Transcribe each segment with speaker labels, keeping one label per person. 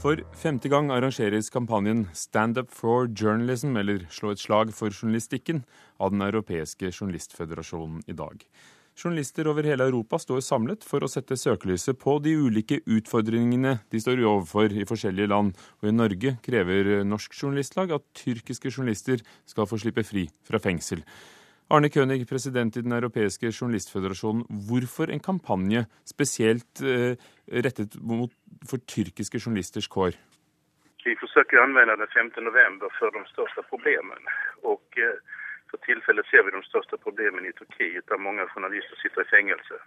Speaker 1: For femte gang arrangeres kampanjen Stand up for journalism, eller Slå et slag for journalistikken, av Den europeiske journalistføderasjonen i dag. Journalister over hele Europa står samlet for å sette søkelyset på de ulike utfordringene de står overfor i forskjellige land, og i Norge krever Norsk Journalistlag at tyrkiske journalister skal få slippe fri fra fengsel. Arne König, president i Den europeiske journalistføderasjonen. Hvorfor en kampanje spesielt eh, rettet mot for tyrkiske journalisters kår?
Speaker 2: Vi forsøker å anvende den 5. november for de største problemene. Og eh, for tilfellet ser vi de største problemene i Turkiet, der mange journalister sitter i fengsel.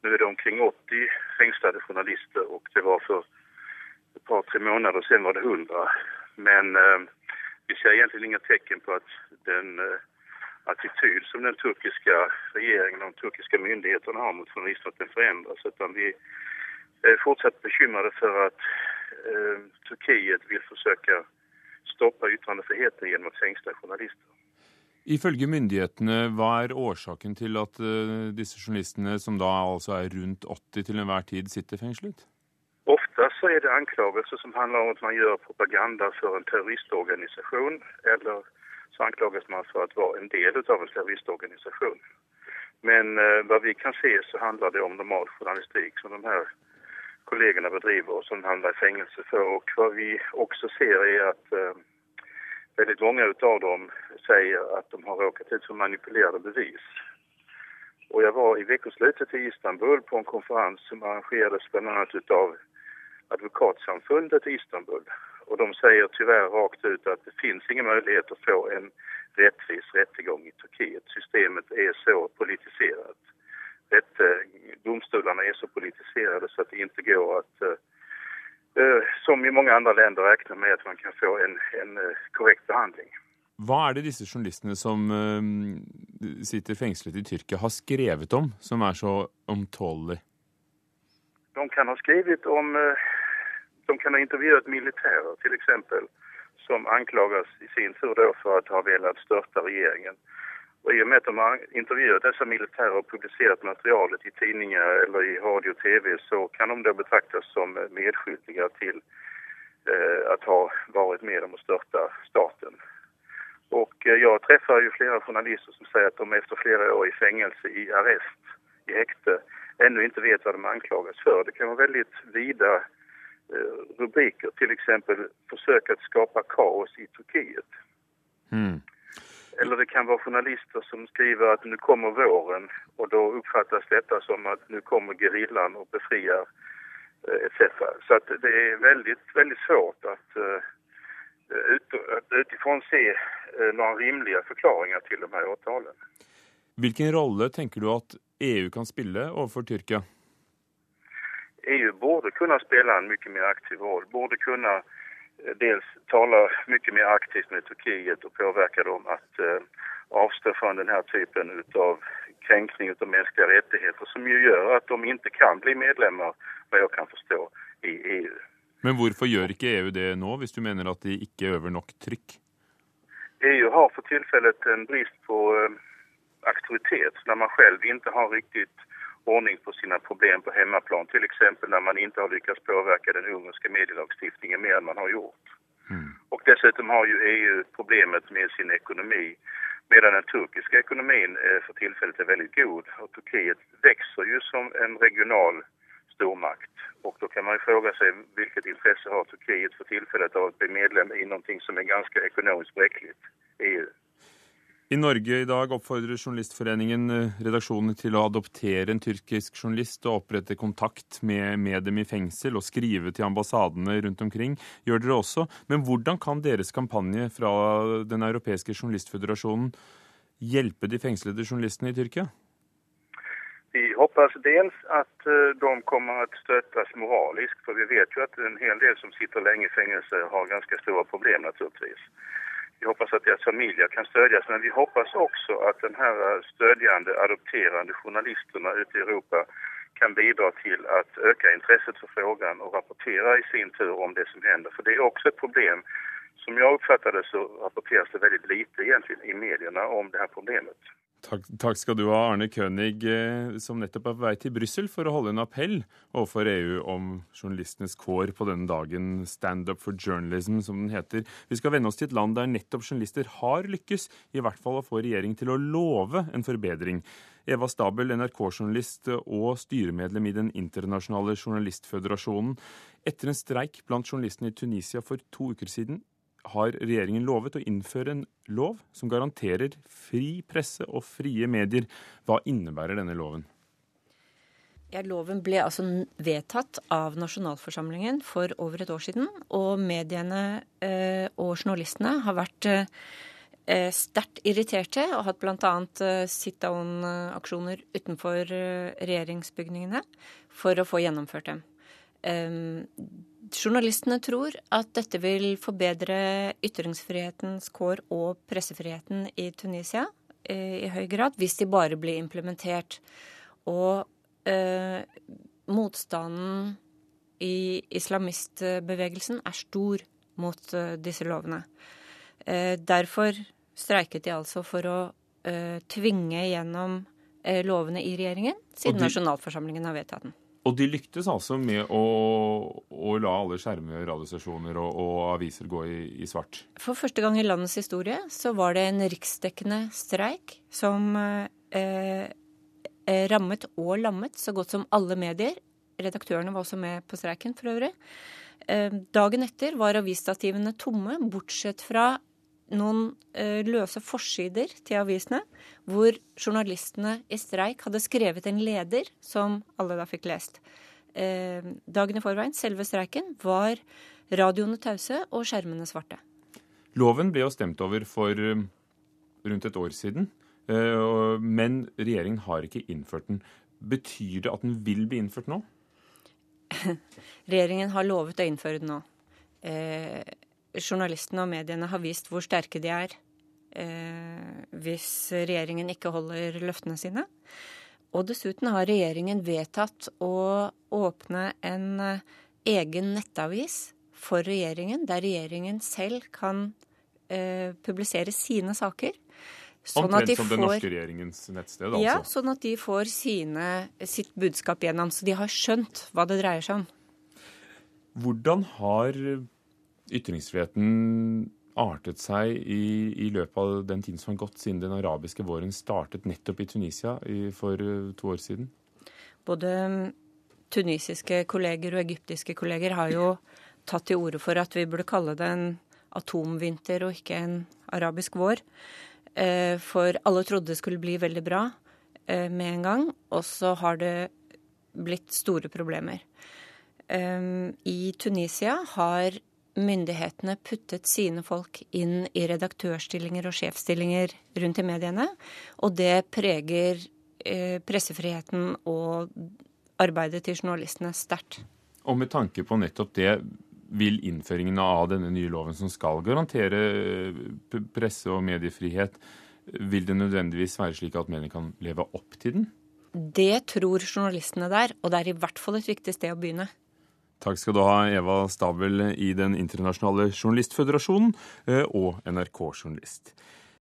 Speaker 2: Nå er det omkring 80 fengslede journalister, og det var for et par-tre måneder siden var det 100. Men eh, vi ser egentlig ingen tegn på at den eh, attityd som den turkiska regeringen og de turkiska myndigheterna har mot journalister att den förändras. Utan vi är fortsatt bekymrade för att eh, Turkiet vil forsøke stoppe yttrandefriheten gjennom att fängsla journalister.
Speaker 1: Ifølge myndighetene, hva er årsaken til at uh, disse journalistene, som da altså er rundt 80 til enhver tid, sitter fengslet?
Speaker 2: Ofte så er det anklagelser som handler om at man gjør propaganda for en terroristorganisasjon, eller så anklages man for å være en del av en terroristorganisasjon. Men eh, hva vi kan se, så handler det om normal journalistikk som de her kollegene bedriver, og som handler i fengsel for. Og hva vi også ser, er at eh, veldig mange av dem sier at de har råket ut for manipulerte bevis. Og jeg var i ukesluttet i Istanbul på en konferanse som arrangeres bl.a. av Advokatsamfundet i Istanbul. Og de sier tyvärr rakt ut at det finnes ingen mulighet å få en rettvis rettergang i Turkiet. Systemet er så. Dette, domstolene er så politiserte så at det ikke går at uh, som i mange andre land regne med at man kan få en, en uh, korrekt behandling.
Speaker 1: Hva er det disse journalistene som uh, sitter fengslet i Tyrkia har skrevet om som er så omtålelig?
Speaker 2: De kan ha skrevet om de kan ha intervjuet militærer, f.eks., som anklages i sin tur for å ha villet størte regjeringen. Og I og med at de har intervjuet disse militære og publisert materialet i tidninger eller i radio og TV, så kan de da betraktes som medskyldige til eh, ha vært med om å størte staten. Og eh, Jeg treffer jo flere journalister som sier at de etter flere år i fengsel, i arrest, i hekte, ennå ikke vet hva de anklages for. Det kan være veldig vide Eh, rubriker, f.eks. For forsøk å skape kaos i Turkiet. Mm. Eller det kan være journalister som skriver at nå kommer våren, og da oppfattes dette som at nå kommer geriljaen og befrier eh, etc. Så det er veldig, veldig svårt å uh, utifrån se uh, noen rimelige forklaringer til de her avtalene.
Speaker 1: Hvilken rolle tenker du at EU kan spille overfor Tyrkia?
Speaker 2: EU borde kunne spille en mye mer aktiv roll, borde kunne eh, dels tale mye mer aktivt med Turkiet og påverka dem at uh, avstå fra denne typen av krenkning av menneskelige rettigheter, som ju gjør at de ikke kan bli medlemmer, vad jeg kan forstå, i EU.
Speaker 1: Men hvorfor gjør ikke EU det nå, hvis du mener at de ikke øver nok trykk?
Speaker 2: EU har for tilfellet en brist på uh, aktivitet, når man selv ikke har riktig ordning på sine problem på hemmaplan. T.ex. når man ikke har lykkes påvirke den ungerske medielagstiftningen mer enn man har gjort. Mm. Og Dessuten har jo EU problemet med sin økonomi, medan den turkiske økonomien eh, for tilfellet er veldig god. Og Turkiet vokser jo som en regional stormakt. Og Da kan man jo spørre seg hvilket interesse har Turkiet for tilfellet av å bli medlem i noe som er ganske økonomisk brekelig, EU.
Speaker 1: I Norge i dag oppfordrer Journalistforeningen redaksjonen redaksjonene til å adoptere en tyrkisk journalist og opprette kontakt med, med, dem i fengsel og skrive til ambassadene rundt omkring. Gjør dere også. Men hvordan kan deres kampanje fra Den europeiske journalistføderasjonen hjelpe de fengslede journalistene i Tyrkia?
Speaker 2: Vi håper dels at eh, de kommer til å støttes moralisk, for vi vet jo at en hel del som sitter lenge i fengsel, har ganske store problemer, naturligvis. Vi hoppas at deres familier kan stödjas, men vi hoppas også at denne här stödjande, adopterande journalisterna ute i Europa kan bidra til å øke intresset for frågan og rapportere i sin tur om det som hender. For det er også et problem. Som jeg oppfatter det, så rapporteres det veldig lite egentlig i mediene om det her problemet.
Speaker 1: Takk, takk, skal du ha, Arne Kønig, eh, som nettopp er på vei til Brussel for å holde en appell overfor EU om journalistenes kår på denne dagen, Stand up for journalism, som den heter. Vi skal vende oss til et land der nettopp journalister har lykkes, i hvert fall å få regjeringen til å love en forbedring. Eva Stabel, NRK-journalist og styremedlem i Den internasjonale journalistføderasjonen. Etter en streik blant journalistene i Tunisia for to uker siden har regjeringen lovet å innføre en lov som garanterer fri presse og frie medier. Hva innebærer denne loven?
Speaker 3: Ja, Loven ble altså vedtatt av nasjonalforsamlingen for over et år siden. Og mediene eh, og journalistene har vært eh, sterkt irriterte og hatt bl.a. Eh, sit-down-aksjoner utenfor eh, regjeringsbygningene for å få gjennomført dem. Journalistene tror at dette vil forbedre ytringsfrihetens kår og pressefriheten i Tunisia eh, i høy grad, hvis de bare blir implementert. Og eh, motstanden i islamistbevegelsen er stor mot eh, disse lovene. Eh, derfor streiket de altså for å eh, tvinge gjennom eh, lovene i regjeringen, siden de... nasjonalforsamlingen har vedtatt den.
Speaker 1: Og de lyktes altså med å, å la alle skjermer, radiostasjoner og, og, aviser gå i, i, svart?
Speaker 3: For første gang i landets historie så var det en riksdekkende streik som eh, eh, rammet og lammet så godt som alle medier. Redaktørene var også med på streiken for øvrig. Eh, dagen etter var avisstativene tomme, bortsett fra noen eh, løse forsider til avisene, hvor journalistene i streik hadde skrevet en leder som alle da fikk lest. Eh, dagen i forveien, selve streiken, var radioene tause og skjermene svarte.
Speaker 1: Loven ble jo stemt over for eh, rundt et år siden, men regjeringen har ikke innført den. Betyr det at den vil bli innført nå?
Speaker 3: regjeringen har lovet å innføre den nå journalistene og mediene har vist hvor sterke de er eh, hvis regjeringen ikke holder løftene sine. Og dessuten har regjeringen vedtatt å åpne en eh, egen nettavis for regjeringen, der regjeringen selv kan eh, publisere sine saker.
Speaker 1: Sånn Omtrent som den norske regjeringens nettsted, altså?
Speaker 3: Ja, sånn at de får sine, sitt budskap gjennom. Så de har skjønt hva det dreier seg om.
Speaker 1: Hvordan har ytringsfriheten artet seg i, i, løpet av den tiden som har gått siden den arabiske våren startet nettopp i Tunisia i, for uh, to år siden?
Speaker 3: Både um, tunisiske kolleger og egyptiske kolleger har jo tatt til orde for at vi burde kalle det en atomvinter og ikke en arabisk vår. Uh, for alle trodde det skulle bli veldig bra uh, med en gang, og så har det blitt store problemer. I Tunisia har myndighetene puttet sine folk inn i redaktørstillinger og sjefsstillinger rundt i mediene. Og det preger eh, pressefriheten og arbeidet til journalistene sterkt.
Speaker 1: Og med tanke på nettopp det, vil innføringen av denne nye loven som skal garantere eh, presse- og mediefrihet, vil det nødvendigvis være slik at mediene kan leve opp til den?
Speaker 3: Det tror journalistene der, og det er i hvert fall et viktig sted å begynne.
Speaker 1: Takk skal du ha, Eva Stabel i Den internasjonale journalistføderasjonen eh, og NRK-journalist.